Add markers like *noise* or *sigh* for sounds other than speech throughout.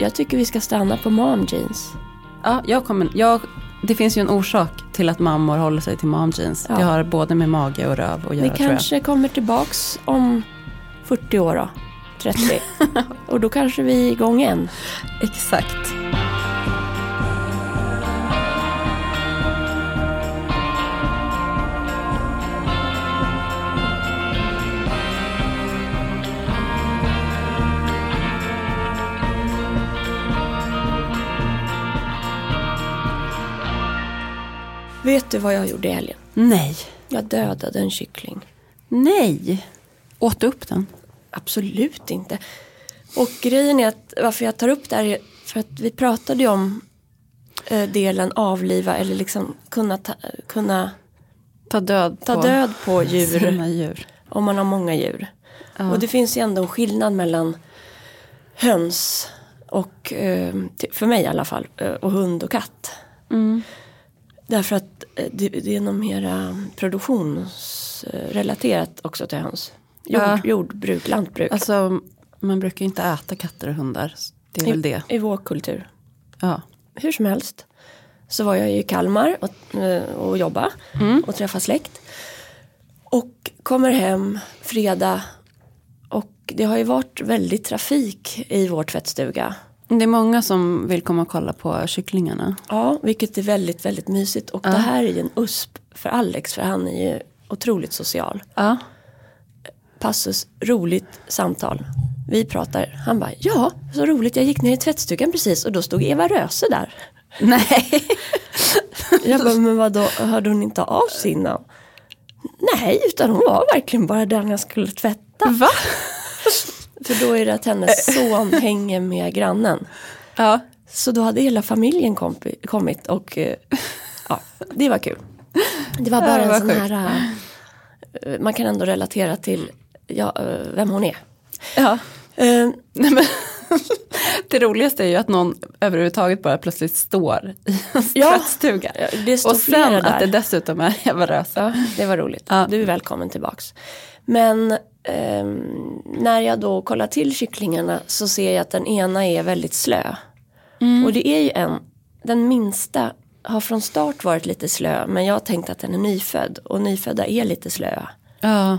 jag tycker vi ska stanna på mom jeans. Ja, jag kommer, jag, det finns ju en orsak till att mammor håller sig till mom jeans. Ja. Det har både med mage och röv att göra Vi kanske kommer tillbaks om 40 år då. 30. *laughs* och då kanske vi är igång igen. Exakt. Vet du vad jag gjorde i helgen? Nej. Jag dödade en kyckling. Nej. Åt du upp den? Absolut inte. Och grejen är att varför jag tar upp det här är för att vi pratade ju om eh, delen avliva eller liksom kunna ta, kunna Ta död ta på död på *laughs* djur djur. om man har många djur. Ja. Och det finns ju ändå en skillnad mellan höns och, eh, för mig i alla fall, eh, och hund och katt. Mm. Därför att eh, det, det är nog mera produktionsrelaterat också till höns. Jord, Ja. Jordbruk, lantbruk. Alltså, man brukar ju inte äta katter och hundar. Det är väl det. I, I vår kultur. Ja. Hur som helst. Så var jag i Kalmar och, eh, och jobba och träffa släkt. Och kommer hem fredag. Och det har ju varit väldigt trafik i vår tvättstuga. Det är många som vill komma och kolla på kycklingarna. Ja, vilket är väldigt, väldigt mysigt. Och det här är ju en USP för Alex, för han är ju otroligt social. Ja. Passus, roligt samtal. Vi pratar, han bara, ja, så roligt, jag gick ner i tvättstugan precis och då stod Eva Röse där. Nej. *laughs* Jag bara, men vadå, hörde hon inte av sig innan? Nej, utan hon var verkligen bara där när jag skulle tvätta. Va? *laughs* För då är det att hennes son hänger med grannen. Ja. Så då hade hela familjen kommit och eh, ja, det var kul. Det var bara Ja, en vad sån sjukt. här, eh, man kan ändå relatera till ja, eh, vem hon är. ja. Eh, Nej, men, *laughs* det roligaste är ju att någon överhuvudtaget bara plötsligt står i en Ja. tvättstuga. Det och sen att det dessutom är Eva Röse. Ja, det var roligt. Ja. Du är välkommen tillbaks. Men ehm, när jag då kollar till kycklingarna så ser jag att den ena är väldigt slö. Och det är ju en, den minsta har från start varit lite slö men jag har tänkt att den är nyfödd och nyfödda är lite slöa. Ja.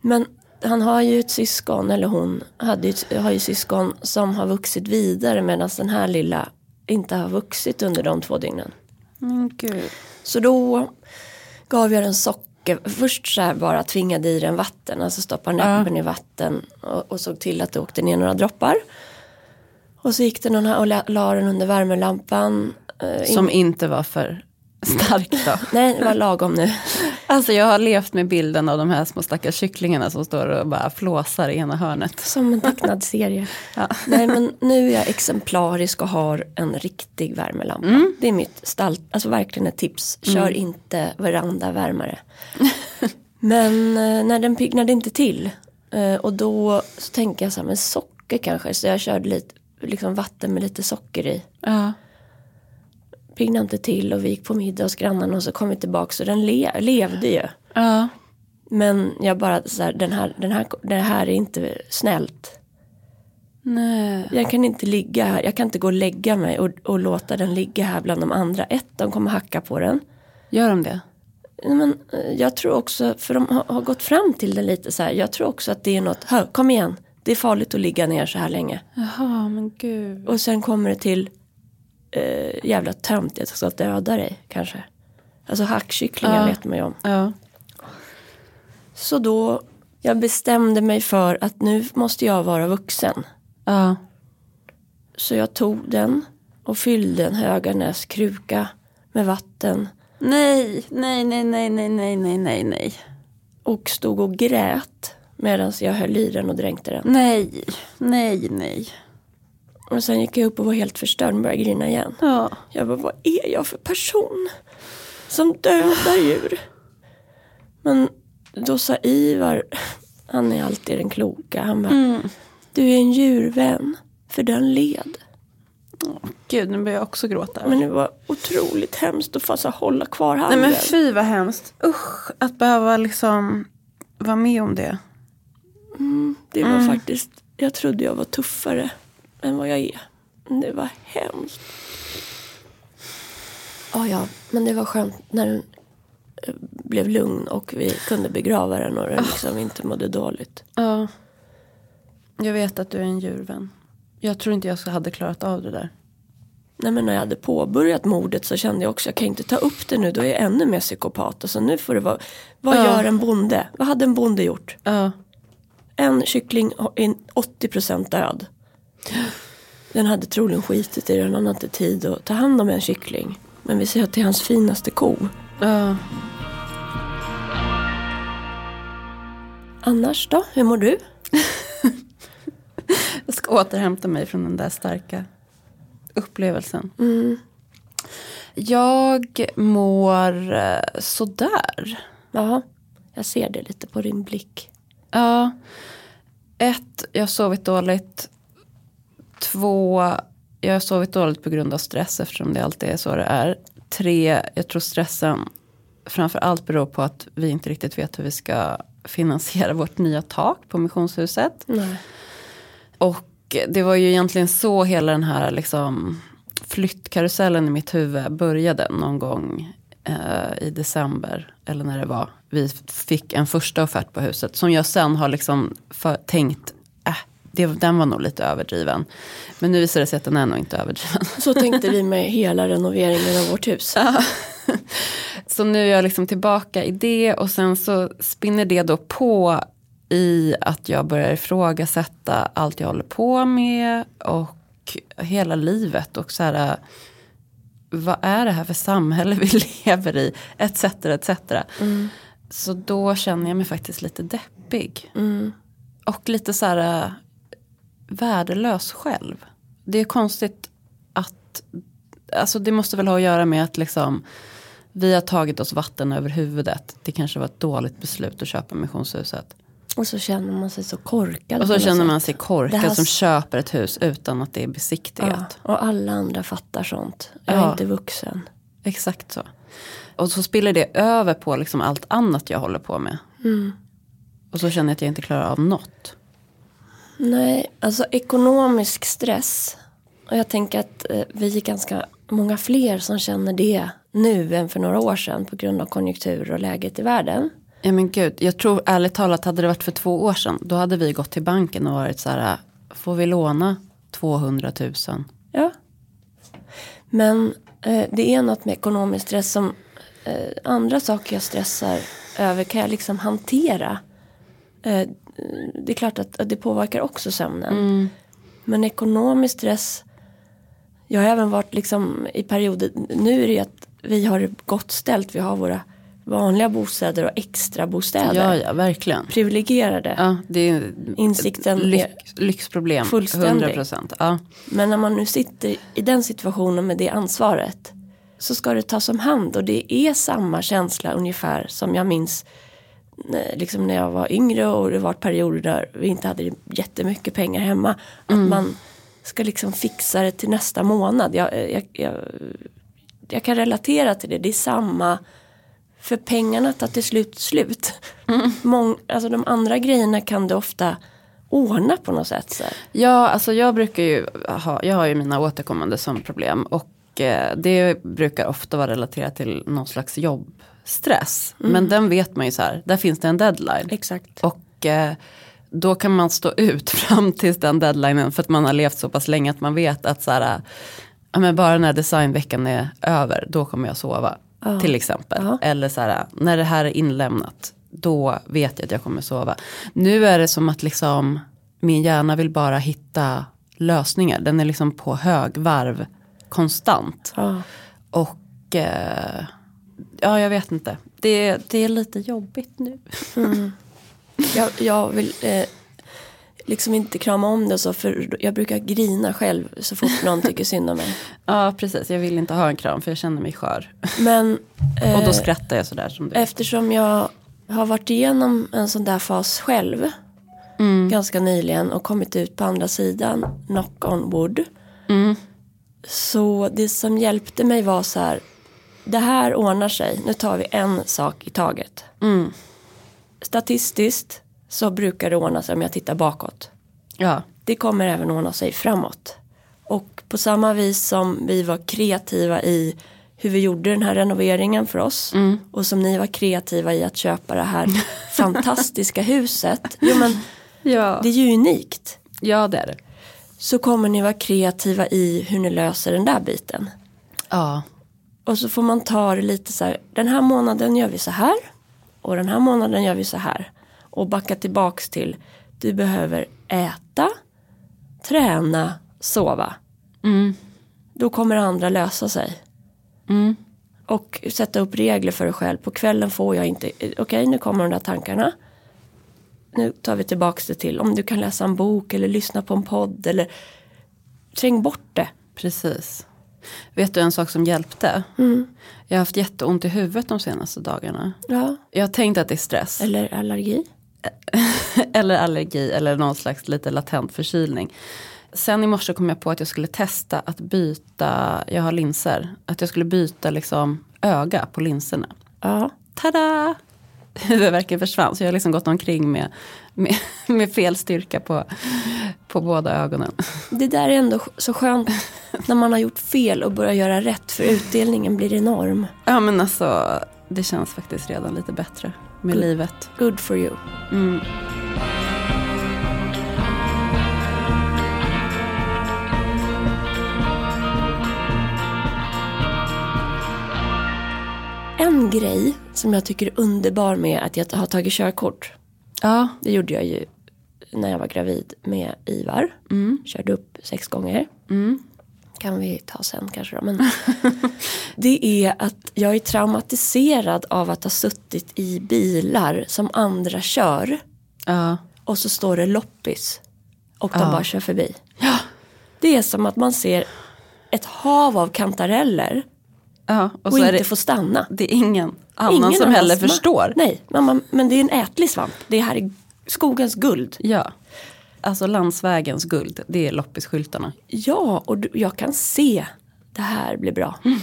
Men han har ju ett syskon, eller hon hade ju, har ju syskon som har vuxit vidare medan den här lilla inte har vuxit under de två dygnen. Gud. Så då gav jag den socker. Först så här bara tvingade i den vatten. Alltså stoppar näbben i vatten. Och, och såg till att det åkte ner några droppar. Och så gick det någon här och la, la den under värmelampan. Eh, in- Som inte var för stark då. *laughs* Nej, det var lagom nu. Alltså jag har levt med bilden av de här små stackars kycklingarna som står och bara flåsar i ena hörnet. Som en tecknad serie. *laughs* Ja. Nej men nu är jag exemplarisk och har en riktig värmelampa. Det är mitt stall, alltså verkligen ett tips. Kör inte verandavärmare. men eh, när den piggnade inte till. Eh, och då så tänker jag så här, men socker kanske. Så jag körde lite, liksom vatten med lite socker i. Ja. Piggnade inte till och vi gick på middag hos grannarna och så kom vi tillbaka. Och den le- levde ju. Ja. Men jag bara så här, den här, den här, det här är inte snällt. Nej. Jag kan inte ligga här, jag kan inte gå och lägga mig och, och låta den ligga här bland de andra. Ett, de kommer hacka på den. Gör de det? Men eh, jag tror också, för de har, har gått fram till den lite så här. Jag tror också att det är något, hör, kom igen. Det är farligt att ligga ner så här länge. Jaha, men gud. Och sen kommer det till eh, jävla tömt, jag ska döda dig kanske. Alltså hackkycklingar Ja. vet man ju om. Ja. Så då, jag bestämde mig för att nu måste jag vara vuxen. Ja. Så jag tog den och fyllde en Höganäs kruka med vatten. Nej, nej, nej, nej, nej, nej, nej, nej, nej. Och stod och grät medan jag höll i den och dränkte den. Nej, nej, nej. Och sen gick jag upp och var helt förstörd och började grina igen. Ja. Jag bara, vad är jag för person? Som dödar djur. Men då sa Ivar, han är alltid den kloka, han bara, du är en djurvän, för den led. Gud, nu börjar jag också gråta. Men det var otroligt hemskt att få hålla kvar nej handen. men fy vad hemskt. Usch, att behöva liksom vara med om det. Det var faktiskt, jag trodde jag var tuffare än vad jag är. Det var hemskt. Ja, ja, men det var skönt när den eh, blev lugn och vi kunde begrava den och den liksom inte mådde dåligt. Ja. Jag vet att du är en djurvän. Jag tror inte jag så hade klarat av det där. Nej, men när jag hade påbörjat mordet så kände jag också jag kan inte ta upp det nu. Då är jag ännu mer psykopat. Och så nu får det vara. Vad Ja. gör en bonde? Vad hade en bonde gjort? Ja. En kyckling är 80% död. Den hade troligen skitit i den. Han hade inte tid att ta hand om en kyckling. Men vi säger att det är hans finaste ko. Ja. Annars då? Hur mår du? *laughs* Jag ska återhämta mig från den där starka upplevelsen. Jag mår eh, sådär. Ja, jag ser det lite på din blick. Ja. Ett, jag har sovit dåligt. Två, jag har sovit dåligt på grund av stress eftersom det alltid är så det är. Tre, jag tror stressen framför allt beror på att vi inte riktigt vet hur vi ska finansiera *laughs* vårt nya tak på missionshuset. Nej. Och det var ju egentligen så hela den här liksom flyttkarusellen i mitt huvud började någon gång eh, i december. Eller när det var. Vi fick en första offert på huset. Som jag sen har liksom för, tänkt, det, den var nog lite överdriven. Men nu visar det sig att den är nog inte överdriven. *laughs* Så tänkte vi med hela renoveringen av vårt hus. Så nu är jag liksom tillbaka i det och sen så spinner det då på i att jag börjar ifrågasätta allt jag håller på med och hela livet och så här vad är det här för samhälle vi *laughs* lever i etc. etc. Så då känner jag mig faktiskt lite deppig. Och lite så här värdelös själv. Det är konstigt att, alltså det måste väl ha att göra med att liksom vi har tagit oss vatten över huvudet. Det kanske var ett dåligt beslut att köpa missionshuset. Och så känner man sig så korkad. Och så känner man sig korkad här- som köper ett hus utan att det är Ja, besiktigat. och alla andra fattar sånt. Jag är Ja. inte vuxen. Exakt så. Och så spiller det över på liksom allt annat jag håller på med. Och så känner jag att jag inte klarar av något. Nej, alltså ekonomisk stress. Och jag tänker att eh, vi är ganska många fler som känner det nu än för några år sedan på grund av konjunktur och läget i världen. Ja men gud, jag tror ärligt talat hade det varit för två år sedan. Då hade vi gått till banken och varit så här. Får vi låna 200 000? Ja. Men eh, det är något med ekonomisk stress som eh, andra saker jag stressar över kan jag liksom hantera. Eh, det är klart att, att det påverkar också sömnen. Men ekonomisk stress. Jag har även varit liksom i perioder. Nu är det ju att vi har det gott ställt. Vi har våra vanliga bostäder och extra bostäder. Ja, ja, verkligen. Privilegierade. Ja, det är Insikten lyx, lyxproblem. fullständig. 100 procent. Ja. Men när man nu sitter i den situationen med det ansvaret så ska det tas om hand och det är samma känsla ungefär som jag minns liksom när jag var yngre och det var perioder där vi inte hade jättemycket pengar hemma. Att man ska liksom fixa det till nästa månad. Jag, jag, jag, jag kan relatera till det, det är samma för pengarna tar till slut slut. Mång, alltså de andra grejerna kan du ofta ordna på något sätt. Så ja, alltså jag brukar ju ha, jag har ju mina återkommande sömnproblem. Och eh, det brukar ofta vara relaterat till någon slags jobbstress. Men den vet man ju så här, där finns det en deadline. Exakt. Och eh, då kan man stå ut *laughs* fram tills den deadlinen för att man har levt så pass länge att man vet att så här, ja, men bara när designveckan är över då kommer jag sova. Till exempel. Ja. Eller så här, när det här är inlämnat då vet jag att jag kommer sova. Nu är det som att liksom min hjärna vill bara hitta lösningar. Den är liksom på högvarv konstant. Ja. Och eh, ja, jag vet inte. Det, det är lite jobbigt nu. Jag, jag vill eh, liksom inte krama om det så för jag brukar grina själv så fort någon tycker synd om mig. *laughs* Ja, precis. Jag vill inte ha en kram för jag känner mig skör. Men eh, *laughs* Och då skrattar jag sådär som du. eftersom jag har varit igenom en sån där fas själv ganska nyligen och kommit ut på andra sidan, knock on wood. Så det som hjälpte mig var så här, det här ordnar sig, nu tar vi en sak i taget. Statistiskt så brukar det ordna sig om jag tittar bakåt. Ja, Det kommer även ordna sig framåt. Och på samma vis som vi var kreativa i hur vi gjorde den här renoveringen för oss. Och som ni var kreativa i att köpa det här *laughs* fantastiska huset. Jo men Ja. det är ju unikt. ja, det är det. Så kommer ni vara kreativa i hur ni löser den där biten. Ja. Och så får man ta det lite så här. Den här månaden gör vi så här. Och den här månaden gör vi så här. Och backa tillbaks till. Du behöver äta, träna, sova. Mm. Då kommer andra lösa sig. Mm. Och sätta upp regler för dig själv. På kvällen får jag inte. Okej nu kommer de där tankarna. Nu tar vi tillbaks det till. Om du kan läsa en bok eller lyssna på en podd. Eller träng bort det. Precis. Vet du en sak som hjälpte? Mm. Jag har haft jätteont i huvudet de senaste dagarna. Ja. Jag har tänkt att det är stress. Eller allergi. *laughs* eller allergi eller någon slags lite latent förkylning. Sen i morse kom jag på att jag skulle testa att byta, jag har linser, att jag skulle byta liksom öga på linserna. Ja. Tada! *laughs* Huvudvärken försvann så jag har liksom gått omkring med, med, *laughs* med fel styrka på, på båda ögonen. Det där är ändå så skönt när man har gjort fel och börjar göra rätt för utdelningen blir enorm. Ja men alltså det känns faktiskt redan lite bättre med Good. livet. Good for you. Mm. En grej som jag tycker är underbar med att jag har tagit körkort. Ja. Det gjorde jag ju när jag var gravid med Ivar. Körde upp sex gånger. Mm. Kan vi ta sen kanske då. Men *laughs* det är att jag är traumatiserad av att ha suttit i bilar som andra kör. Ja. Och så står det loppis. Och de Ja. bara kör förbi. Det är som att man ser ett hav av kantareller. Ja. Och, Och, inte det, får stanna. det är ingen annan Ingen som heller förstår. Nej, men, man, men det är en ätlig svamp. Det här är skogens guld. Ja. Alltså landsvägens guld, det är loppisskyltarna. Ja, och jag kan se det här blir bra. Mm.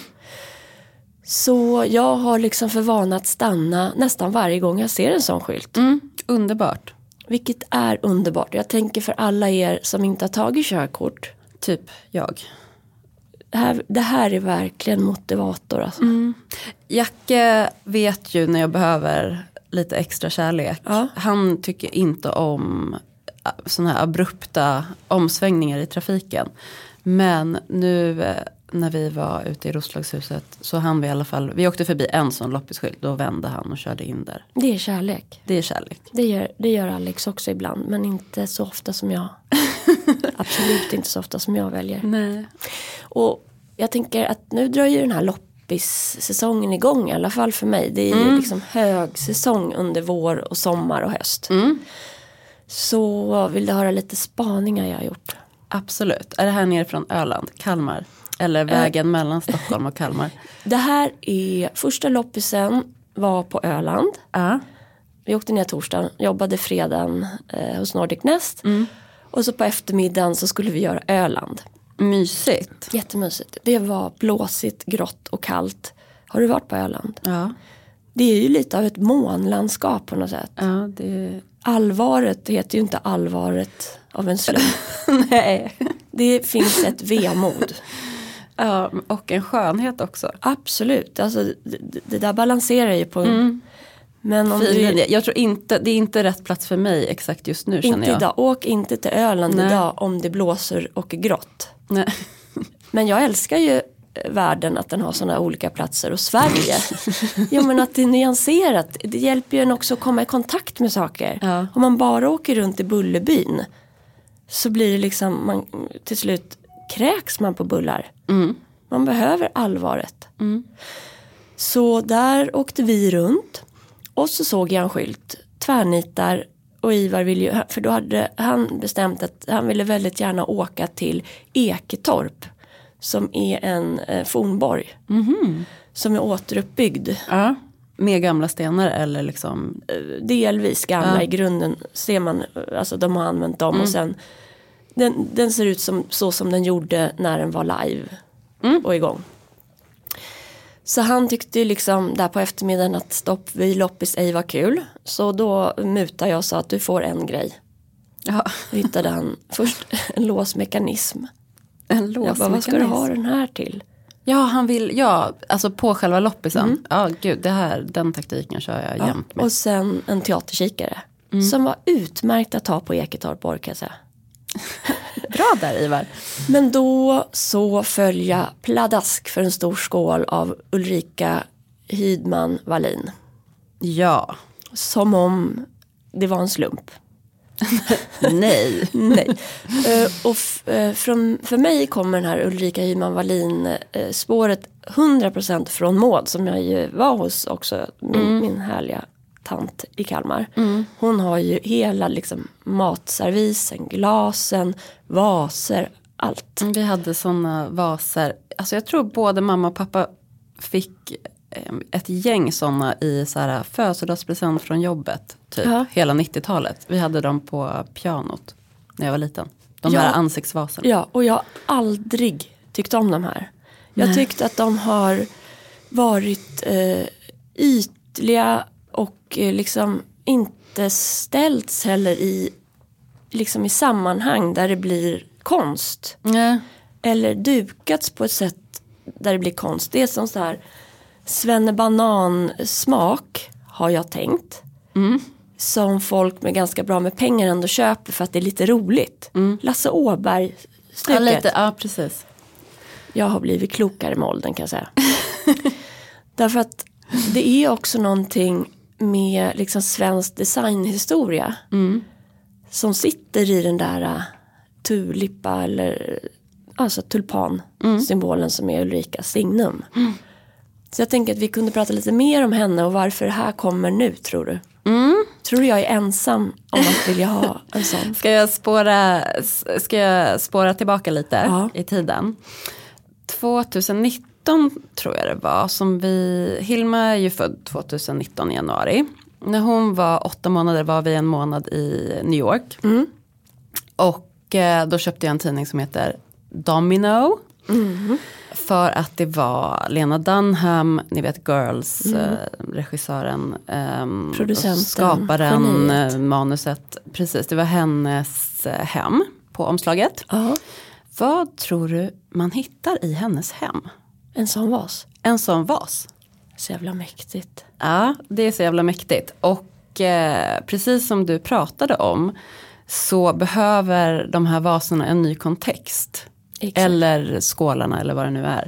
Så jag har liksom för vana att stanna nästan varje gång jag ser en sån skylt. Mm. Underbart. Vilket är underbart. Jag tänker för alla er som inte har tagit körkort. Typ jag. Det här, det här är verkligen motivator. Alltså. Mm. Jacke vet ju när jag behöver lite extra kärlek. Ja. Han tycker inte om sådana här abrupta omsvängningar i trafiken. Men nu eh, när vi var ute i Roslagshuset så hann vi i alla fall, vi åkte förbi en sån loppisskylt, då vände han och körde in där. Det är kärlek. Det är kärlek. Det gör, det gör Alex också ibland. Men inte så ofta som jag. *laughs* Absolut inte så ofta som jag väljer. Nej. Och jag tänker att nu drar ju den här loppis-säsongen igång i alla fall för mig. Det är ju liksom högsäsong under vår och sommar och höst. Mm. Så vill du höra lite spaningar jag har gjort? Absolut. Är det här nere från Öland, Kalmar? Eller vägen mellan Stockholm och Kalmar? *laughs* Det här är första loppisen var på Öland. Ja. Vi åkte ner torsdagen, jobbade fredagen eh, hos Nordic Nest. Och så på eftermiddagen så skulle vi göra Öland. Mysigt. Jättemysigt. Det var blåsigt, grått och kallt. Har du varit på Öland? Ja. Det är ju lite av ett månlandskap på något sätt. Ja, det... Allvaret heter ju inte allvaret av en slump. *laughs* Nej. Det finns ett vemod. Ja, och en skönhet också. Absolut, alltså, det, det där balanserar ju på en... Men om du. Jag tror inte, det är inte rätt plats för mig exakt just nu känner inte jag. idag, åk inte till Öland Nej. idag om det blåser och är grått. Nej. Men jag älskar ju eh, världen att den har sådana olika platser och Sverige. *laughs* jo men att det är nyanserat. Det hjälper ju en också att komma i kontakt med saker. Ja. Om man bara åker runt i Bullerbyn så blir det liksom, man, till slut kräks man på bullar. Mm. Man behöver allvaret. Så där åkte vi runt. Och så såg jag en skylt, tvärnitar. Och Ivar ville ju, för då hade han bestämt att han ville väldigt gärna åka till Eketorp. Som är en eh, fornborg. Som är återuppbyggd. Ja. Med gamla stenar eller liksom. Eh, Delvis gamla Ja. i grunden ser man, eh, alltså de har använt dem och sen den, den ser ut som, så som den gjorde när den var live och igång. Så han tyckte liksom där på eftermiddagen att stopp vid loppis ej var kul. Så då mutade jag och sa att du får en grej. Ja. Då hittade han först en låsmekanism. En Jag bara, vad ska du låsmekanism. ha den här till? Ja, han vill, ja, alltså på själva loppisen. Ja, gud, det här, den taktiken kör jag Ja, jämt med. och sen en teaterkikare. Som var utmärkt att ta på Eketorp orkar jag säga. *laughs* Bra där Ivar. Men då så föll jag pladask för en stor skål av Ulrika Hydman Wallin. Ja, Som om det var en slump. *laughs* nej. Nej. Eh, och eh, från, för mig kommer den här Ulrika Hydman Wallin eh, spåret 100% från Maud som jag ju var hos också. Min, min härliga tant i Kalmar. Hon har ju hela liksom, matservisen, glasen, vaser, allt. Vi hade sådana vaser. Alltså jag tror både mamma och pappa fick ett gäng sådana i så här födelsedagspresent från jobbet. Typ Ja. hela 90-talet. Vi hade dem på pianot när jag var liten. De Ja. här ansiktsvaserna. Ja, och jag har aldrig tyckt om de här. Jag tyckte att de har varit eh, ytliga och eh, liksom inte ställts heller i, liksom i sammanhang där det blir konst. Nej. Eller dukats på ett sätt där det blir konst. Det är som så här svennebanan-smak har jag tänkt. Som folk med ganska bra med pengar ändå köper för att det är lite roligt. Lasse Åberg Ja, lite, ja, precis. Jag har blivit klokare med åldern kan jag säga. *laughs* Därför att det är också någonting med liksom svensk designhistoria. Som sitter i den där uh, tulipa eller alltså tulpan-symbolen som är Ulrikas signum. Så jag tänker att vi kunde prata lite mer om henne och varför det här kommer nu tror du? Tror du jag är ensam om att vilja ha en sån? *laughs* Ska jag spåra, ska jag spåra tillbaka lite Ja. i tiden? 2019 tror jag det var som vi, Hilma är ju född 2019 i januari. När hon var åtta månader var vi en månad i New York. Och eh, då köpte jag en tidning som heter Domino. För att det var Lena Dunham, ni vet Girls, eh, regissören, ehm, Producenten, skaparen, geniet. eh, manuset. Precis, det var hennes eh, hem på omslaget. Ja, Vad tror du man hittar i hennes hem? En sån vas. En sån vas. Så jävla mäktigt. Ja, det är så jävla mäktigt. Och eh, precis som du pratade om så behöver de här vaserna en ny kontext. Exakt. Eller skålarna eller vad det nu är.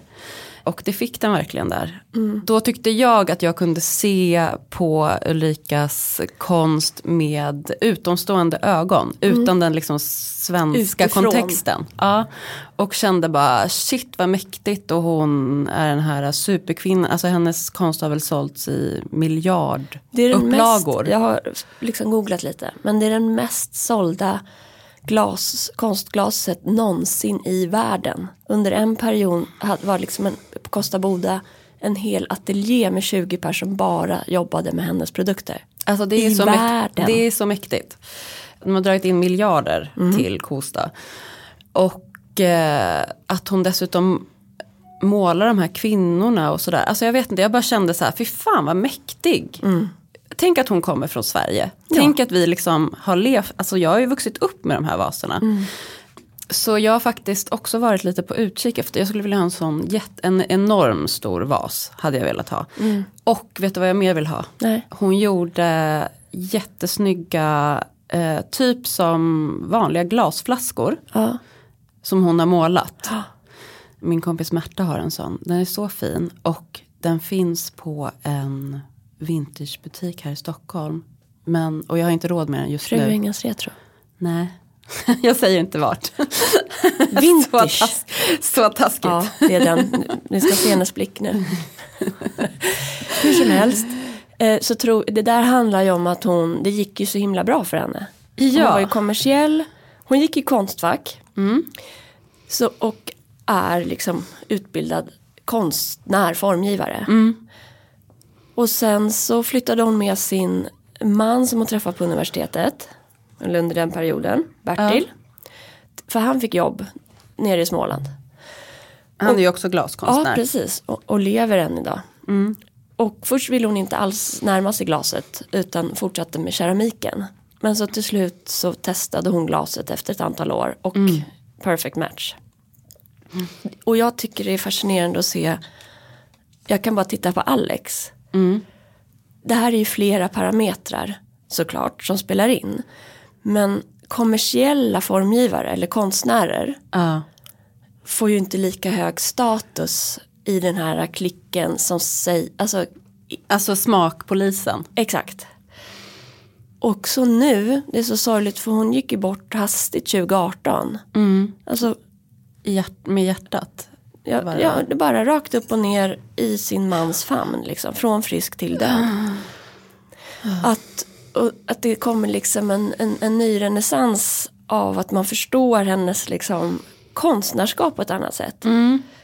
Och det fick den verkligen där. Då tyckte jag att jag kunde se på Ulrikas konst med utomstående ögon. Utan den liksom svenska Utifrån. kontexten. Ja. Och kände bara shit vad mäktigt och hon är den här superkvinnan. Alltså hennes konst har väl sålts i miljard Det är den upplagor. Mest, jag har liksom googlat lite. Men det är den mest sålda glas, konstglaset någonsin i världen. Under en period var liksom en, på Costa Boda en hel ateljé med 20 personer som bara jobbade med hennes produkter. Alltså det är, I så världen. det är så mäktigt. De har dragit in miljarder Mm. till Kosta. Och eh, att hon dessutom målar de här kvinnorna och sådär. Alltså jag vet inte, jag bara kände så här, fy fan vad mäktig. Mm. Tänk att hon kommer från Sverige. Tänk att vi liksom har levt, alltså jag har ju vuxit upp med de här vaserna. Mm. Så jag har faktiskt också varit lite på utkik efter, jag skulle vilja ha en sån jätte, en enorm stor vas. Hade jag velat ha. Och vet du vad jag mer vill ha? Nej. Hon gjorde jättesnygga, eh, typ som vanliga glasflaskor. Ja. Som hon har målat. Min kompis Märta har en sån. Den är så fin. Och den finns på en vintagebutik här i Stockholm. Men, och jag har inte råd med den just nu. Fruängens retro. Nej. *laughs* jag säger inte vart. *laughs* Vintage. så, task, så taskigt. Ja, det är den. Ni ska se hennes blick nu. *laughs* Hur som helst. Eh, så tro, det där handlar ju om att hon, det gick ju så himla bra för henne. Hon Ja. var ju kommersiell. Hon gick i konstfack. Så, och är liksom utbildad konstnär, formgivare. Och sen så flyttade hon med sin man som hon träffade på universitetet. Eller under den perioden, Bertil. För han fick jobb nere i Småland. Han är ju också Ja, glaskonstnär. precis. Och, och lever än idag. Och först ville hon inte alls närma sig glaset utan fortsatte med keramiken. Men så till slut så testade hon glaset efter ett antal år och perfect match. Och jag tycker det är fascinerande att se, jag kan bara titta på Alex. Det här är ju flera parametrar såklart som spelar in. Men kommersiella formgivare eller konstnärer Ja. får ju inte lika hög status i den här klicken som säger, alltså Alltså smakpolisen. exakt. Och så nu, det är så sorgligt för hon gick ju bort hastigt 2018. Alltså, I hjärt- med hjärtat. Ja, Bara- ja, det bara rakt upp och ner i sin mans famn liksom, från frisk till död. Att, och, att det kommer liksom en, en, en ny renässans av att man förstår hennes liksom, konstnärskap på ett annat sätt.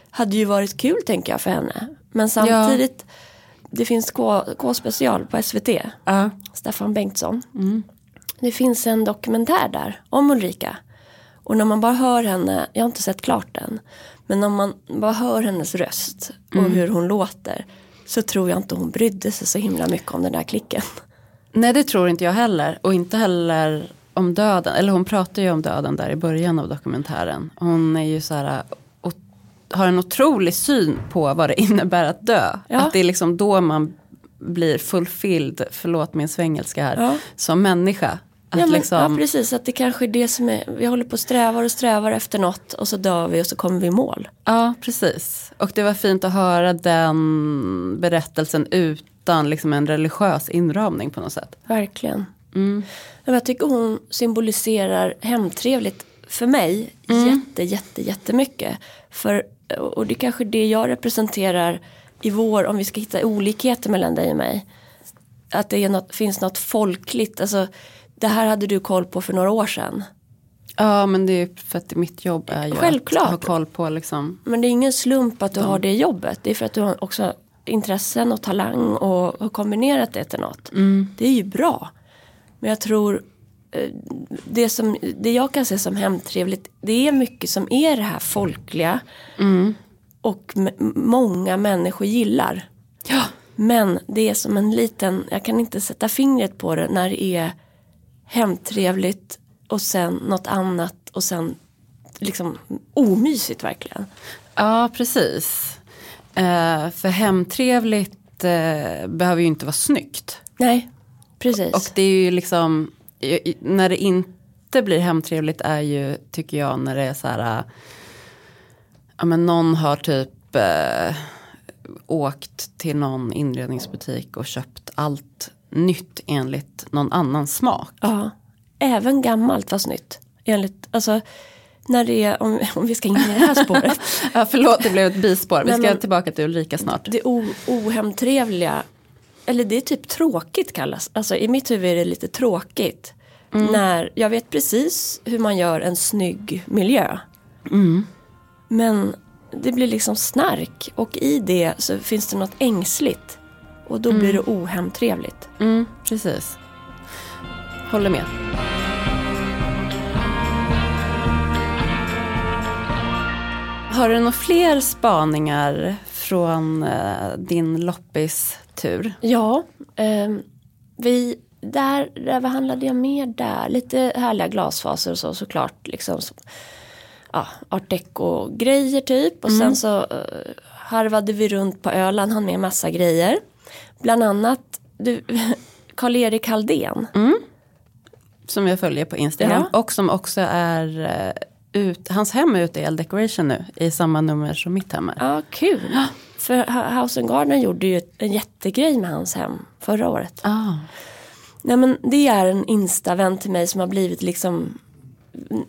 Hade ju varit kul tänker jag för henne. Men samtidigt, det finns K, K-special på SVT. Ja. Staffan Bengtsson. Det finns en dokumentär där om Ulrika. Och när man bara hör henne, jag har inte sett klart den. Men när man bara hör hennes röst och hur hon låter. Så tror jag inte hon brydde sig så himla mycket om den där klicken. Nej det tror inte jag heller. Och inte heller om döden. Eller hon pratar ju om döden där i början av dokumentären. Hon är ju så här. Har en otrolig syn på vad det *laughs* innebär att dö. Ja. Att det är liksom då man blir fulfilled, förlåt min svengelska här, Ja. som människa. Att Ja, men, liksom, ja precis, att det kanske är det som är, vi håller på och strävar och strävar efter något och så dör vi och så kommer vi i mål. Ja, precis. Och det var fint att höra den berättelsen utan liksom en religiös inramning på något sätt. Verkligen. Mm. Men jag tycker hon symboliserar hemtrevligt för mig Mm. jätte, jätte, jättemycket. För, och det är kanske det jag representerar i vår, om vi ska hitta olikheter mellan dig och mig. Att det något, finns något folkligt, alltså det här hade du koll på för några år sedan. Ja, men det är för att mitt jobb är ju Självklart. att ha koll på liksom. Men det är ingen slump att du har det jobbet. Det är för att du har också intressen och talang och har kombinerat det till något. Det är ju bra. Men jag tror eh, det, som, det jag kan se som hemtrevligt det är mycket som är det här folkliga. Och m- många människor gillar. Ja. Men det är som en liten, jag kan inte sätta fingret på det när det är hemtrevligt och sen något annat och sen liksom omysigt verkligen. Ja, precis. Eh, för hemtrevligt eh, behöver ju inte vara snyggt. Nej, precis. Och det är ju liksom, när det inte blir hemtrevligt är ju, tycker jag, när det är så här, äh, ja men någon har typ äh, åkt till någon inredningsbutik och köpt allt nytt enligt någon annans smak. ja, även gammalt fast nytt. Enligt, alltså, när det är, om, om vi ska in i det här spåret. *laughs* Ja, förlåt, det blev ett bispår. Vi ska men- tillbaka till Ulrika snart. det o, ohemtrevliga, eller det är typ tråkigt kallas, alltså i mitt huvud är det lite tråkigt. När jag vet precis hur man gör en snygg miljö. Men det blir liksom snark och i det så finns det något ängsligt. Och då blir det ohemtrevligt. Mm, precis. Håller med. Har du några fler spaningar från eh, din loppistur? Ja, ehm, vi, där, där, vad handlade jag mer där? Lite härliga glasfaser och så såklart. Liksom, så, ja, art deco-grejer typ. Och sen så uh, harvade vi runt på Öland, han med massa grejer. Bland annat du, *laughs* Karl-Erik Halldén. Som jag följer på Instagram. Och som också är eh, ut, hans hem är ute i El Decoration nu. I samma nummer som mitt hem är. Ja, kul. För House and Garden gjorde ju en jättegrej med hans hem förra året. Ah. Nej men det är en instavän till mig som har blivit liksom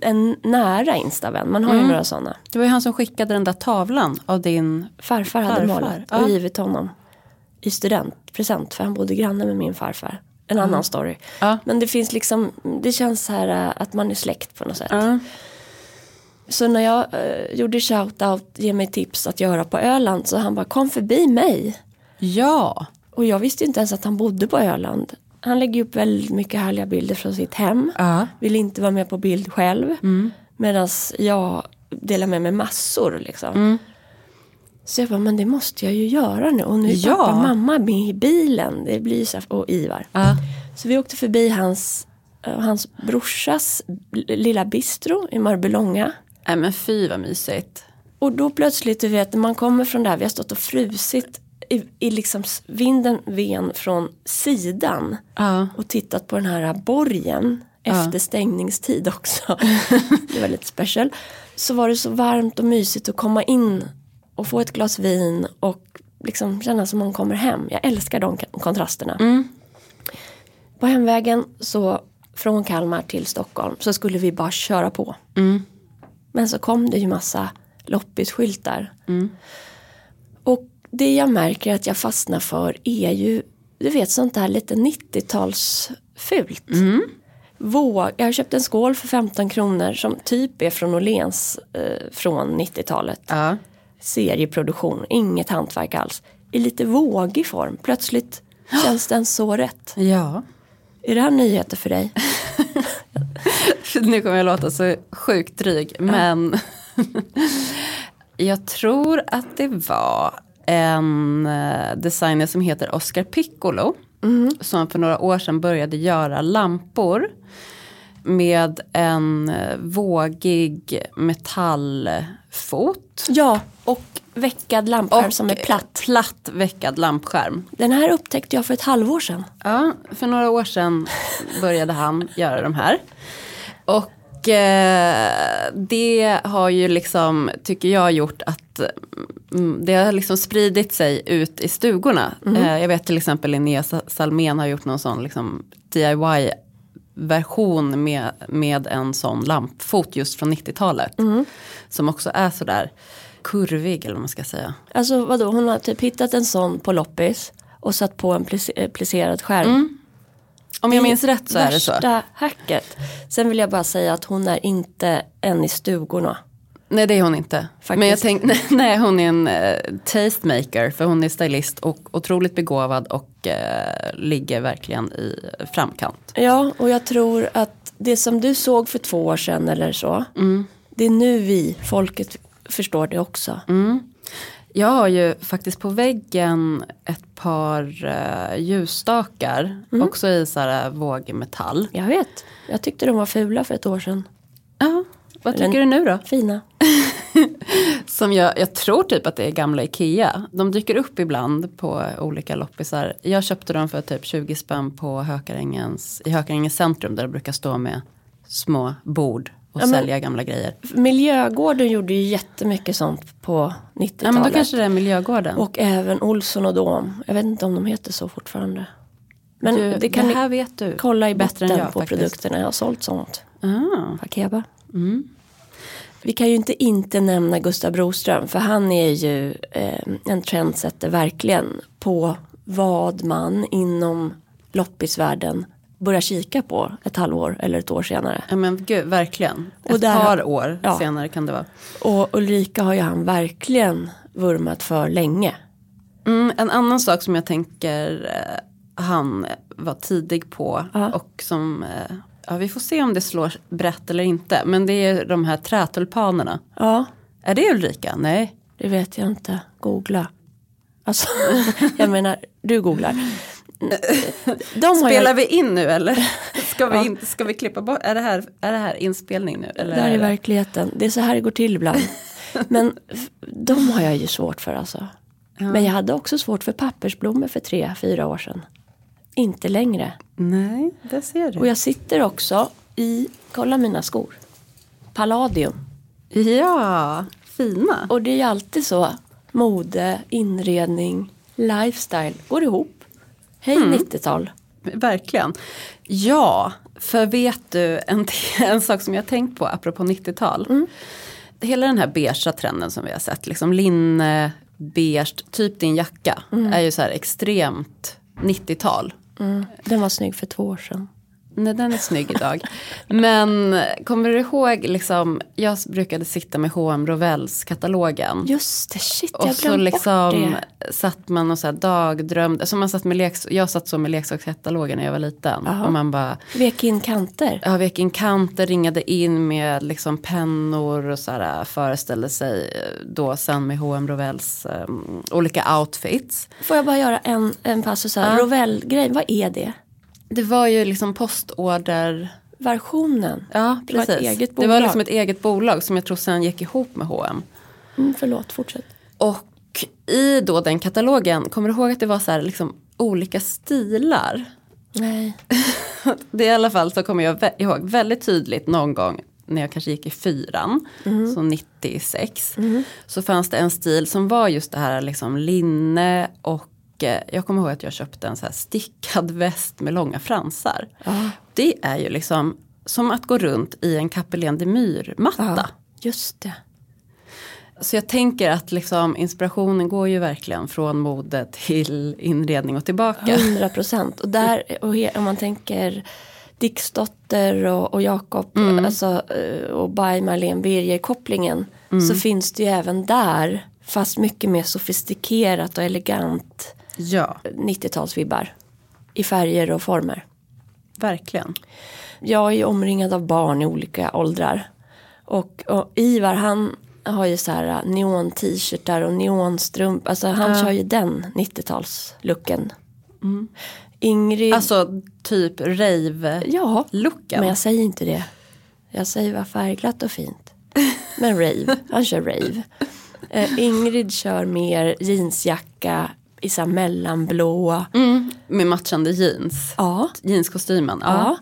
en nära instavän. Man har ju några sådana. Det var ju han som skickade den där tavlan av din... Farfar hade Farfar, målat ja. och givit honom i studentpresent för han bodde granne med min farfar. En annan story. Ja. Men det finns liksom, det känns så här äh, att man är släkt på något sätt. Ja. Så när jag uh, gjorde shoutout, ge mig tips att göra på Öland så han bara kom förbi mig. ja. Och jag visste inte ens att han bodde på Öland. Han lägger upp väldigt mycket härliga bilder från sitt hem. Ja. Vill inte vara med på bild själv. Medan jag delar med mig massor liksom. Så jag bara, men det måste jag ju göra nu. Och nu är Ja. pappa och mamma med i bilen. Det blir så här, och Ivar. Ja. Så vi åkte förbi hans, eh, hans brorsas lilla bistro i Mörbylånga. Nej men fy vad mysigt. Och då plötsligt, du vet, när man kommer från där, vi har stått och frusit i, i liksom vinden ven från sidan Ja. och tittat på den här borgen efter stängningstid också. *laughs* det var lite special. Så var det så varmt och mysigt att komma in och få ett glas vin och liksom känna som man kommer hem. Jag älskar de kontrasterna. På hemvägen så från Kalmar till Stockholm så skulle vi bara köra på. Men så kom det ju massa loppisskyltar. Och det jag märker att jag fastnar för är ju, du vet sånt där lite 90-talsfult. Våg, jag har köpt en skål för 15 kronor som typ är från Åhléns eh, från 90-talet. Ja. Serieproduktion, inget hantverk alls. I lite vågig form, plötsligt känns den så rätt. ja. Är det här nyheter för dig? *laughs* Nu kommer jag låta så sjukt dryg. Men *laughs* jag tror att det var en eh, designer som heter Oscar Piccolo. Som för några år sedan började göra lampor. Med en eh, vågig metallfot. Ja, och veckad lampskärm som är platt. Platt veckad lampskärm. Den här upptäckte jag för ett halvår sedan. Ja, för några år sedan började han *laughs* göra de här. Och eh, det har ju liksom, tycker jag, gjort att mm, det har liksom spridit sig ut i stugorna. Eh, jag vet till exempel Linnea Sa- Salmén har gjort någon sån liksom DIY-version med, med en sån lampfot just från 90-talet. Som också är sådär kurvig eller vad man ska säga. Alltså vadå, hon har typ hittat en sån på loppis och satt på en eh, plisserad skärm. Om jag minns rätt så är det så. Värsta hacket. Sen vill jag bara säga att hon är inte en i stugorna. Nej det är hon inte. Faktiskt. Men jag tänkte, *laughs* nej hon är en eh, tastemaker för hon är stylist och otroligt begåvad och eh, ligger verkligen i framkant. Ja, och jag tror att det som du såg för två år sedan eller så. Det är nu vi, folket, förstår det också. Jag har ju faktiskt på väggen ett par eh, ljusstakar, också i så här vågmetall. Jag vet, jag tyckte de var fula för ett år sedan. Ja, vad tycker du nu då? Fina. *laughs* Som jag, jag tror typ att det är gamla Ikea. De dyker upp ibland på olika loppisar. Jag köpte dem för typ 20 spänn på Hökarängens, i Hökarängens centrum där det brukar stå med små bord och Ja, sälja gamla grejer. Miljögården gjorde ju jättemycket sånt på 90-talet. Ja men då kanske det är Miljögården. Och även Olsson och Dom. Jag vet inte om de heter så fortfarande. Men du, det kan det här vet du. kolla i botten jag på faktiskt. produkterna. Jag har sålt sånt. Ah. Fakeba. Vi kan ju inte inte nämna Gustav Broström för han är ju eh, en trendsetter verkligen på vad man inom loppisvärlden börjar kika på ett halvår eller ett år senare. Ja men gud, verkligen. Och Ett där- par år ja. senare kan det vara. Och Ulrika har ju han verkligen vurmat för länge. Mm, en annan sak som jag tänker eh, han var tidig på Ja. och som, eh, ja vi får se om det slår brett eller inte. Men det är de här trätulpanerna. Ja, Är det Ulrika? Nej. det vet jag inte. Googla. Alltså, *laughs* jag menar, du googlar. De Spelar jag, vi in nu eller? Ska vi, Ja. inte, ska vi klippa bort? Är det här, är det här inspelning nu? Eller det här är verkligheten. Det är så här det går till ibland. *laughs* Men de har jag ju svårt för alltså. Men jag hade också svårt för pappersblommor för tre, fyra år sedan. Inte längre. Nej, det ser du. Och jag sitter också i, kolla mina skor. Palladium. Ja, fina. Och det är ju alltid så. Mode, inredning, lifestyle går ihop. Hej 90-tal. Verkligen. Ja, för vet du en, *laughs* en sak som jag tänkt på apropå 90-tal. Hela den här beigea trenden som vi har sett, liksom linne, beige, typ din jacka, är ju så här extremt 90-tal. Mm. Den var snygg för två år sedan. Nej, den är snygg idag. Men kommer du ihåg, liksom, jag brukade sitta med H&M Rovells katalogen. Just det, shit jag Och så liksom det. satt man och så här dagdrömde. Alltså man satt med leks, jag satt så med leksakskatalogen när jag var liten. Jaha. Och man bara, Vek in kanter. ja, vek in kanter, ringade in med liksom pennor och så här, föreställde sig eh, då sen med H&M Rovells um, olika outfits. Får jag bara göra en, en passus här. Ja. Rovell-grej, vad är det? Det var ju liksom postorder. Versionen. Ja, Det var ett precis. eget Det var bolag. liksom ett eget bolag som jag tror sen gick ihop med H&M. Mm, förlåt, fortsätt. Och i då den katalogen, kommer du ihåg att det var så här liksom olika stilar? Nej. *laughs* Det är i alla fall så kommer jag vä- ihåg väldigt tydligt någon gång när jag kanske gick i fyran, så 96. Så fanns det en stil som var just det här liksom linne och jag kommer ihåg att jag köpte en så här stickad *laughs* väst med långa fransar. Ja. Det är ju liksom som att gå runt i en Capelén de Myr-matta. Ja, just det. Så jag tänker att liksom inspirationen går ju verkligen från mode till inredning och tillbaka. Hundra procent. Och där, *laughs* och he, om man tänker Dixdotter och, och Jakob alltså, eh, och By Marlene Birger kopplingen. Så finns det ju även där, fast mycket mer sofistikerat och elegant Ja, 90-talsvibbar. I färger och former. verkligen. Jag är ju omringad av barn i olika åldrar. Och, och Ivar han har ju så här neon t-shirtar och neonstrump. Alltså han kör ju den 90-talslooken. Ingrid. Alltså typ rave-looken. ja, men jag säger inte det. Jag säger vad färgglatt och fint. Men rave, *laughs* han kör rave. Eh, Ingrid kör mer jeansjacka i så här mellanblåa. Mm, med matchande jeans. Ja. Jeanskostymen. Ja. Ja.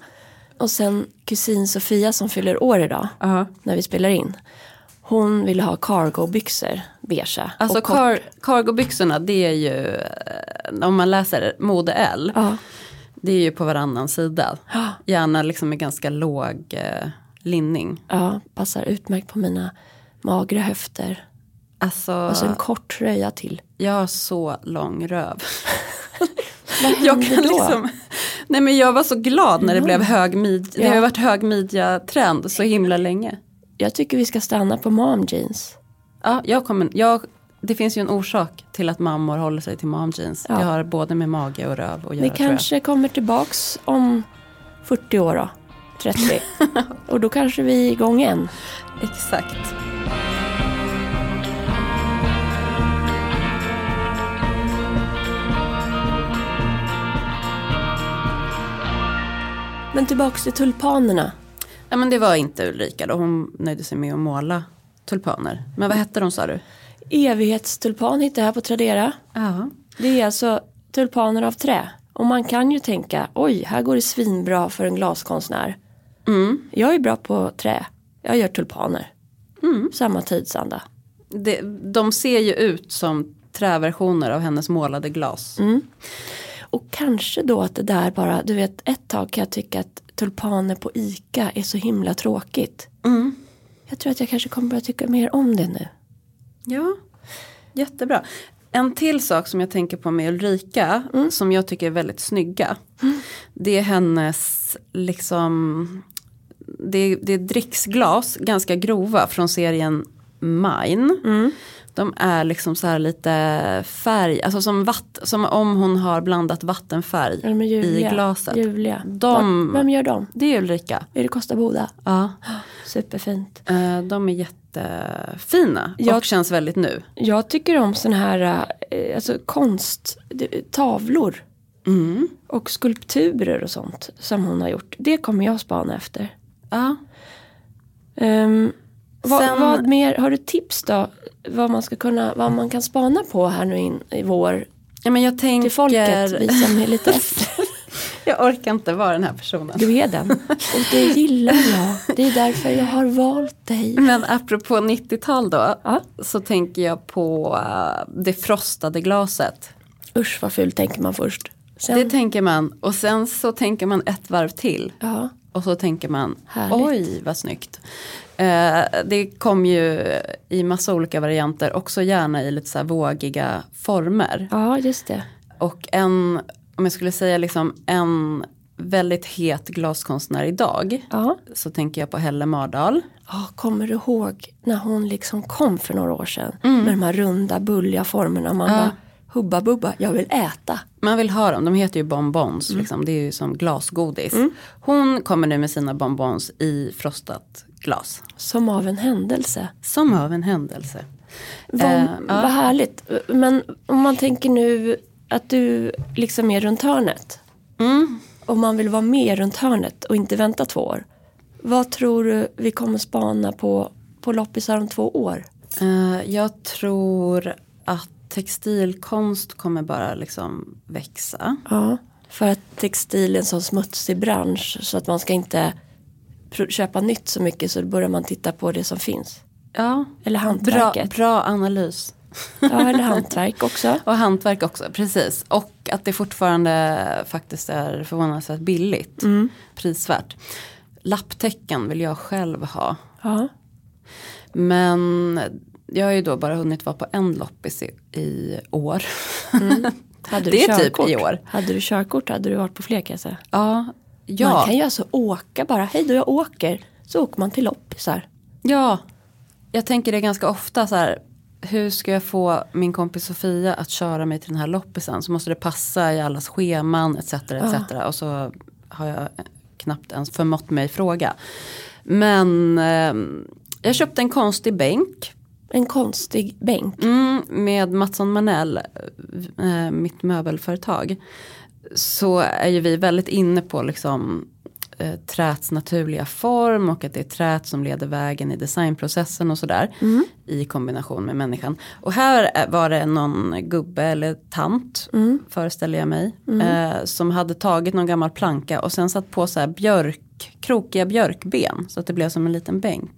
Och sen kusin Sofia som fyller år idag. Ja. När vi spelar in. Hon ville ha cargo-byxor, beigea. Alltså car- cargobyxorna det är ju, eh, om man läser mode L, Ja. det är ju på varannan sida. Ja. Gärna liksom med ganska låg eh, linning. ja, passar utmärkt på mina magra höfter. Alltså, Och så en kort tröja till. jag har så lång röv. *laughs* Vad *laughs* Jag kan då? liksom, nej men jag var så glad när det Ja. blev hög midja. Det har varit hög midja-trend så himla länge. Jag tycker vi ska stanna på mom jeans. Ja, jag kommer, jag, det finns ju en orsak till att mammor håller sig till mom jeans. Ja. Det har både med mage och röv att göra Vi kanske kommer tillbaks om 40 år då. 30. *laughs* och då kanske vi är igång igen. Exakt. Men tillbaks till tulpanerna. Ja men det var inte Ulrika då, hon nöjde sig med att måla tulpaner. Men vad hette de sa du? Evighetstulpan hittar jag på Tradera. Ja. Det är alltså tulpaner av trä. Och man kan ju tänka, oj, här går det svinbra för en glaskonstnär. Mm. Jag är bra på trä. Jag gör tulpaner. Mm. Samma tidsanda. Det, de ser ju ut som träversioner av hennes målade glas. Mm. Och kanske då att det där bara, du vet ett tag kan jag tycka att tulpaner på ICA är så himla tråkigt. Mm. Jag tror att jag kanske kommer börja tycka mer om det nu. Ja, jättebra. En till sak som jag tänker på med Ulrika, som jag tycker är väldigt snygga. Det är hennes, liksom, det, det är dricksglas, ganska grova från serien Mine. De är liksom så här lite färg, alltså som, vatt, som om hon har blandat vattenfärg De är i glaset. ljuvliga. De- Vem gör dem? Det är Ulrika. Är det Kosta Boda? Ja. Superfint. Eh, De är jättefina Jag- och känns väldigt nu. Jag tycker om sån här eh, alltså konst, tavlor Mm. och skulpturer och sånt som hon har gjort. Det kommer jag spana efter. Ja. Um, vad, Sen- vad mer, har du tips då? Vad man ska kunna, vad man kan spana på här nu in i vår Ja, men jag tänker... till folket, vi som är lite efter. *laughs* Jag orkar inte vara den här personen. Du är den. Och det gillar jag. Det är därför jag har valt dig. Men apropå 90-tal då. Ja. Så tänker jag på uh, det frostade glaset. Usch vad fult tänker man först. Sen, Det tänker man. Och sen så tänker man ett varv till. ja, Och så tänker man, Härligt. oj vad snyggt. Eh, det kom ju i massa olika varianter, också gärna i lite så här vågiga former. ja, just det. Och en, om jag skulle säga liksom en väldigt het glaskonstnär idag. Ja. Så tänker jag på Helle Mardal. Ja, kommer du ihåg när hon liksom kom för några år sedan med de här runda bulliga formerna. Man Ja. bara, hubba bubba, jag vill äta. Man vill ha dem, de heter ju bonbons, liksom. det är ju som glasgodis. Hon kommer nu med sina bonbons i frostat glas. Som av en händelse. Som av en händelse. Vad, Eh, ja. vad härligt. Men om man tänker nu att du liksom är runt hörnet. Mm. Och man vill vara med runt hörnet och inte vänta två år. Vad tror du vi kommer spana på, på loppisar om två år? Eh, jag tror att textilkonst kommer bara liksom växa. Ja, för att textil är en sån smutsig bransch så att man ska inte köpa nytt så mycket så börjar man titta på det som finns. Ja, Eller bra, hantverket. bra analys. Ja, eller hantverk också. *laughs* Och hantverk också, precis. Och att det fortfarande faktiskt är förvånansvärt billigt. Prisvärt. Lapptäcken vill jag själv ha. Ja, Men jag har ju då bara hunnit vara på en loppis i, i år. *laughs* hade Det du är typ körkort? i år. Hade du körkort hade du varit på fler kan jag säga. Ja, Man ja, kan ju alltså åka bara, hej då jag åker. Så åker man till loppisar. ja. Jag tänker det ganska ofta så här. Hur ska jag få min kompis Sofia att köra mig till den här loppisen? Så måste det passa i allas scheman etc. etc. Och så har jag knappt ens förmått mig fråga. Men eh, jag köpte en konstig bänk En konstig bänk. Mm, med Mattsson Manell, eh, mitt möbelföretag. Så är ju vi väldigt inne på liksom eh, träts naturliga form och att det är trät som leder vägen i designprocessen och sådär. I kombination med människan. Och här är- var det någon gubbe eller tant, föreställer jag mig. Eh, som hade tagit någon gammal planka och sen satt på så här björk, krokiga björkben. Så att det blev som en liten bänk.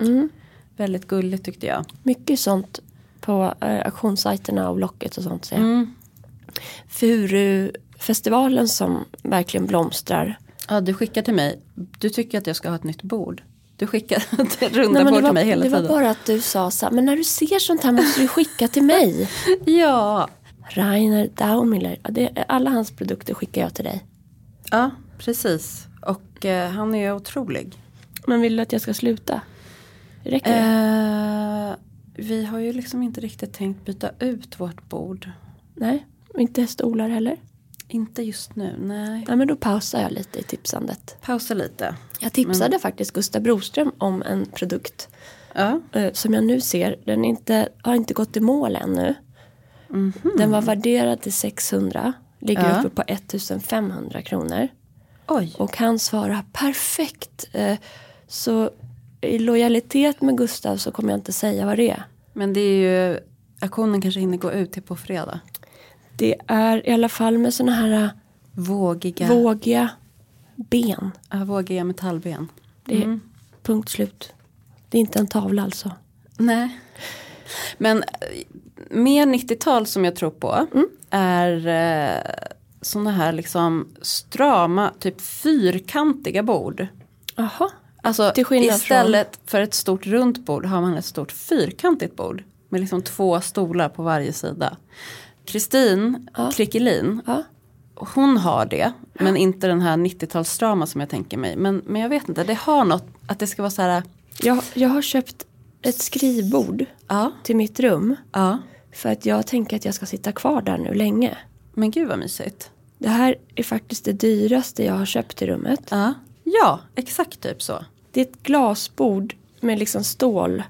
Väldigt gulligt tyckte jag. Mycket sånt på eh, auktionssajterna och Blocket och sånt jag. Mm. Furufestivalen som verkligen blomstrar. Ja, du skickar till mig. Du tycker att jag ska ha ett nytt bord. Du skickar *laughs* ett runda Nej, bord till mig hela det var tiden. bara att du sa så här, men när du ser sånt här måste du skicka till mig. *laughs* Ja. Rainer Daumiller, alla hans produkter skickar jag till dig. ja, precis. Och eh, han är otrolig. Men vill du att jag ska sluta? Räcker det? Eh, vi har ju liksom inte riktigt tänkt byta ut vårt bord. Nej, inte stolar heller. Inte just nu, nej. Nej, men då pausar jag lite i tipsandet. Pausa lite. Jag tipsade faktiskt Gustav Broström om en produkt Ja. eh, som jag nu ser. Den inte, har inte gått i mål ännu. Den var värderad till 600. Ligger Ja. uppe på 1500 kronor. Oj. Och han svarar perfekt. Eh, Så i lojalitet med Gustav så kommer jag inte säga vad det är. Men det är ju, auktionen kanske hinner gå ut till på fredag. Det är i alla fall med såna här eh, Vågiga, vågiga ben. ja, vågiga metallben. Det är punkt slut. Det är inte en tavla alltså. Nej. Men eh, mer 90-tal som jag tror på är eh, sådana här liksom strama, typ fyrkantiga bord. Jaha. Alltså istället för ett stort runt bord har man ett stort fyrkantigt bord. Med liksom två stolar på varje sida. Kristin Krickelin, Ja. hon har det. Men inte den här 90-talsstrama som jag tänker mig. Men, men jag vet inte, det har något att det ska vara så här. Jag, jag har köpt ett skrivbord Ja, till mitt rum. ja. För att jag tänker att jag ska sitta kvar där nu länge. Men gud vad mysigt. Det här är faktiskt det dyraste jag har köpt i rummet. Ja, ja exakt typ så. Det är ett glasbord med liksom stål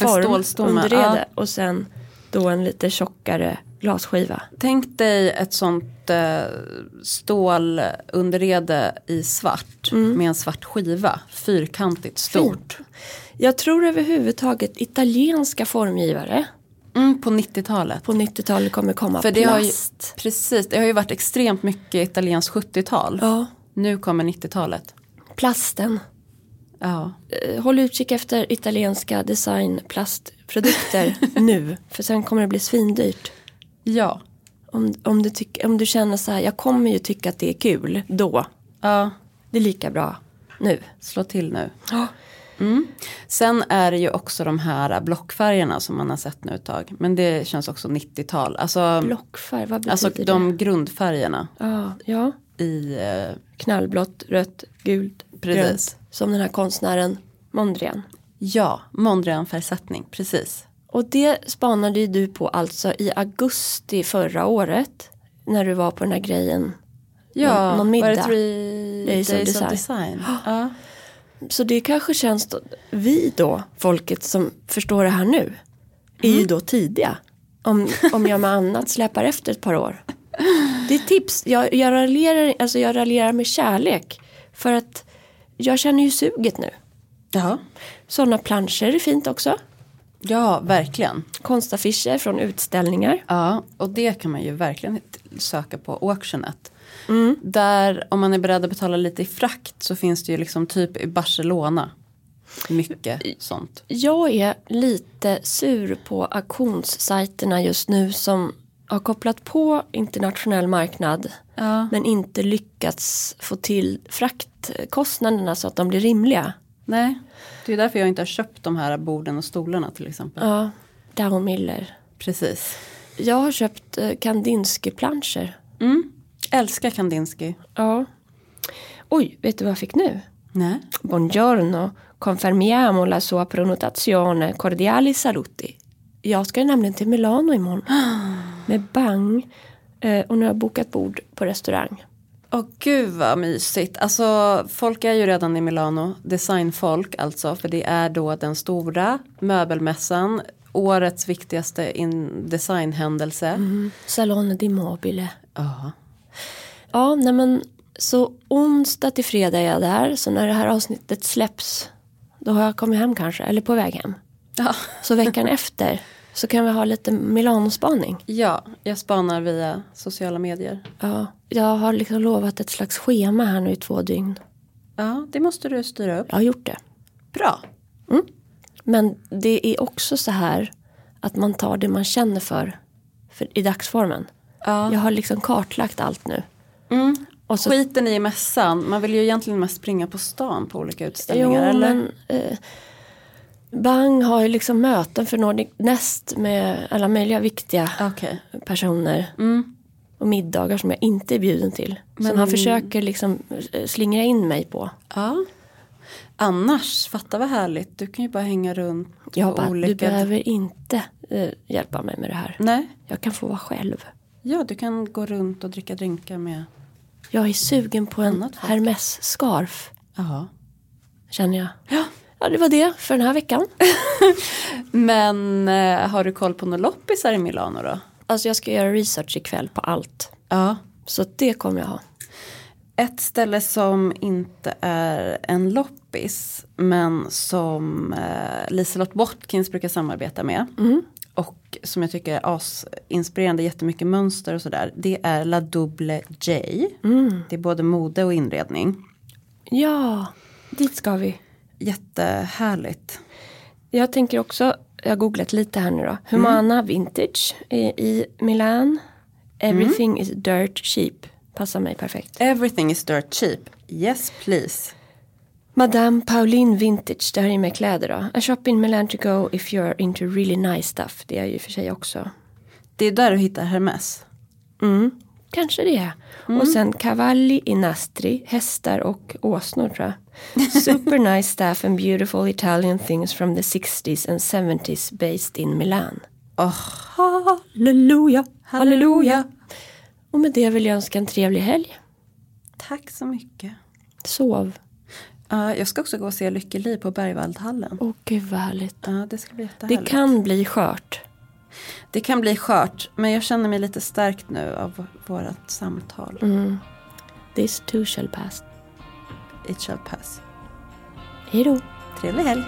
En form, stålstomme, underrede och sen då en lite tjockare glasskiva. Tänk dig ett sånt eh, stålunderrede i svart med en svart skiva. Fyrkantigt stort. Jag tror överhuvudtaget italienska formgivare Mm, på 90-talet. på 90-talet kommer komma För det har ju, plast. precis, det har ju varit extremt mycket italienskt 70-tal. Ja, Nu kommer 90-talet. plasten. Ja. Eh, Håll utkik efter italienska designplastprodukter *laughs* nu. För sen kommer det bli svindyrt. Ja. Om, om, du tyck, om du känner så här, jag kommer ju tycka att det är kul då. ja. Det är lika bra nu. Slå till nu. Ja. Mm. Sen är det ju också de här blockfärgerna som man har sett nu ett tag. Men det känns också 90-tal. Alltså, Blockfärg, vad betyder alltså det? de grundfärgerna Ja, ja. i eh, Knallblått, rött, gult, Precis. grönt. Som den här konstnären Mondrian. Ja, Mondrian-färgsättning, precis. Och det spanade ju du på alltså i augusti förra året. När du var på den här grejen. Ja, någon var middag. det Three Days Days, of of Design. Design? Ja. Så det kanske känns då, vi då, folket som förstår det här nu. Är Mm. ju då tidiga. Om, om jag med annat släpar efter ett par år. Det är tips. Jag, jag, raljerar, alltså jag raljerar med kärlek. För att jag känner ju suget nu. ja. Sådana planscher är fint också. Ja, verkligen. Konstaffischer från utställningar. Ja, och det kan man ju verkligen söka på Auctionet. Där om man är beredd att betala lite i frakt så finns det ju liksom typ i Barcelona. Mycket sånt. Jag är lite sur på auktionssajterna just nu som har kopplat på internationell marknad Ja. men inte lyckats få till fraktkostnaderna så att de blir rimliga. Nej, det är därför jag inte har köpt de här borden och stolarna till exempel. Ja, Dow Miller. Precis. Jag har köpt eh, Kandinsky-planscher. Mm. Älskar Kandinsky. Ja. Oj, vet du vad jag fick nu? Nej. Buongiorno, confermiamo la sua prenotazione cordiali saluti. Jag ska nämligen till Milano imorgon. *gasps* Med bang. Eh, Och nu har jag bokat bord på restaurang. Åh gud vad mysigt. Alltså folk är ju redan i Milano. Designfolk alltså. För det är då den stora möbelmässan. Årets viktigaste designhändelse. Mm. Salone di mobile. Ja. Ja, nej men så onsdag till fredag är jag där. Så när det här avsnittet släpps då har jag kommit hem kanske, eller på väg hem. Ja. Så veckan *laughs* efter så kan vi ha lite Milano-spaning. ja, jag spanar via sociala medier. Ja, jag har liksom lovat ett slags schema här nu i två dygn. Ja, det måste du styra upp. Jag har gjort det. Bra. Men det är också så här att man tar det man känner för, för i dagsformen. Ja. Jag har liksom kartlagt allt nu. Mm. Och så, Skiten i mässan. Man vill ju egentligen mest springa på stan på olika jo, utställningar. eller? men eh, Bang har ju liksom möten för Nordic Nest med alla möjliga viktiga Okej. personer. Mm. Och middagar som jag inte är bjuden till. Men- Som han försöker liksom eh, slingra in mig på. Ja. Annars, fatta vad härligt. Du kan ju bara hänga runt. Jag bara, du olika... behöver inte eh, hjälpa mig med det här. Nej. Jag kan få vara själv. Ja, du kan gå runt och dricka drinkar med. Jag är sugen på en. Hermes-scarf. Känner jag. Ja. Ja, det var det för den här veckan. *laughs* Men eh, har du koll på några loppisar i Milano då? Alltså jag ska göra research ikväll på allt. Ja. Så det kommer jag ha. Ett ställe som inte är en loppis men som eh, Liselott Watkins brukar samarbeta med. Och som jag tycker är asinspirerande, jättemycket mönster och sådär. Det är La Double J. Det är både mode och inredning. Ja, dit ska vi. Jättehärligt. Jag tänker också, jag har googlat lite här nu då. Humana Vintage i, Milan. Everything is dirt cheap. Passar mig perfekt. Everything is dirt cheap. Yes please. Madame Pauline Vintage, det här är med kläder då. A shop in Milan to go if you're into really nice stuff. Det är ju för sig också. Det är där du hittar Hermes. Mm, kanske det. Och sen cavalli i nastri, hästar och åsnor tror jag. Super *laughs* nice staff and beautiful Italian things from the 60s and 70s based in Milan. Oh, Halleluja, halleluja. Och med det vill jag önska en trevlig helg. tack så mycket. Sov. Ja, jag ska också gå och se Lykke Li på Bergvaldhallen. Åh gud vad härligt. Ja, det ska bli Det jättehärligt. kan bli skört. Det kan bli skört, men jag känner mig lite stärkt nu av vårt samtal. Mm. This too shall pass. It shall pass. Hej då. Trevlig helg.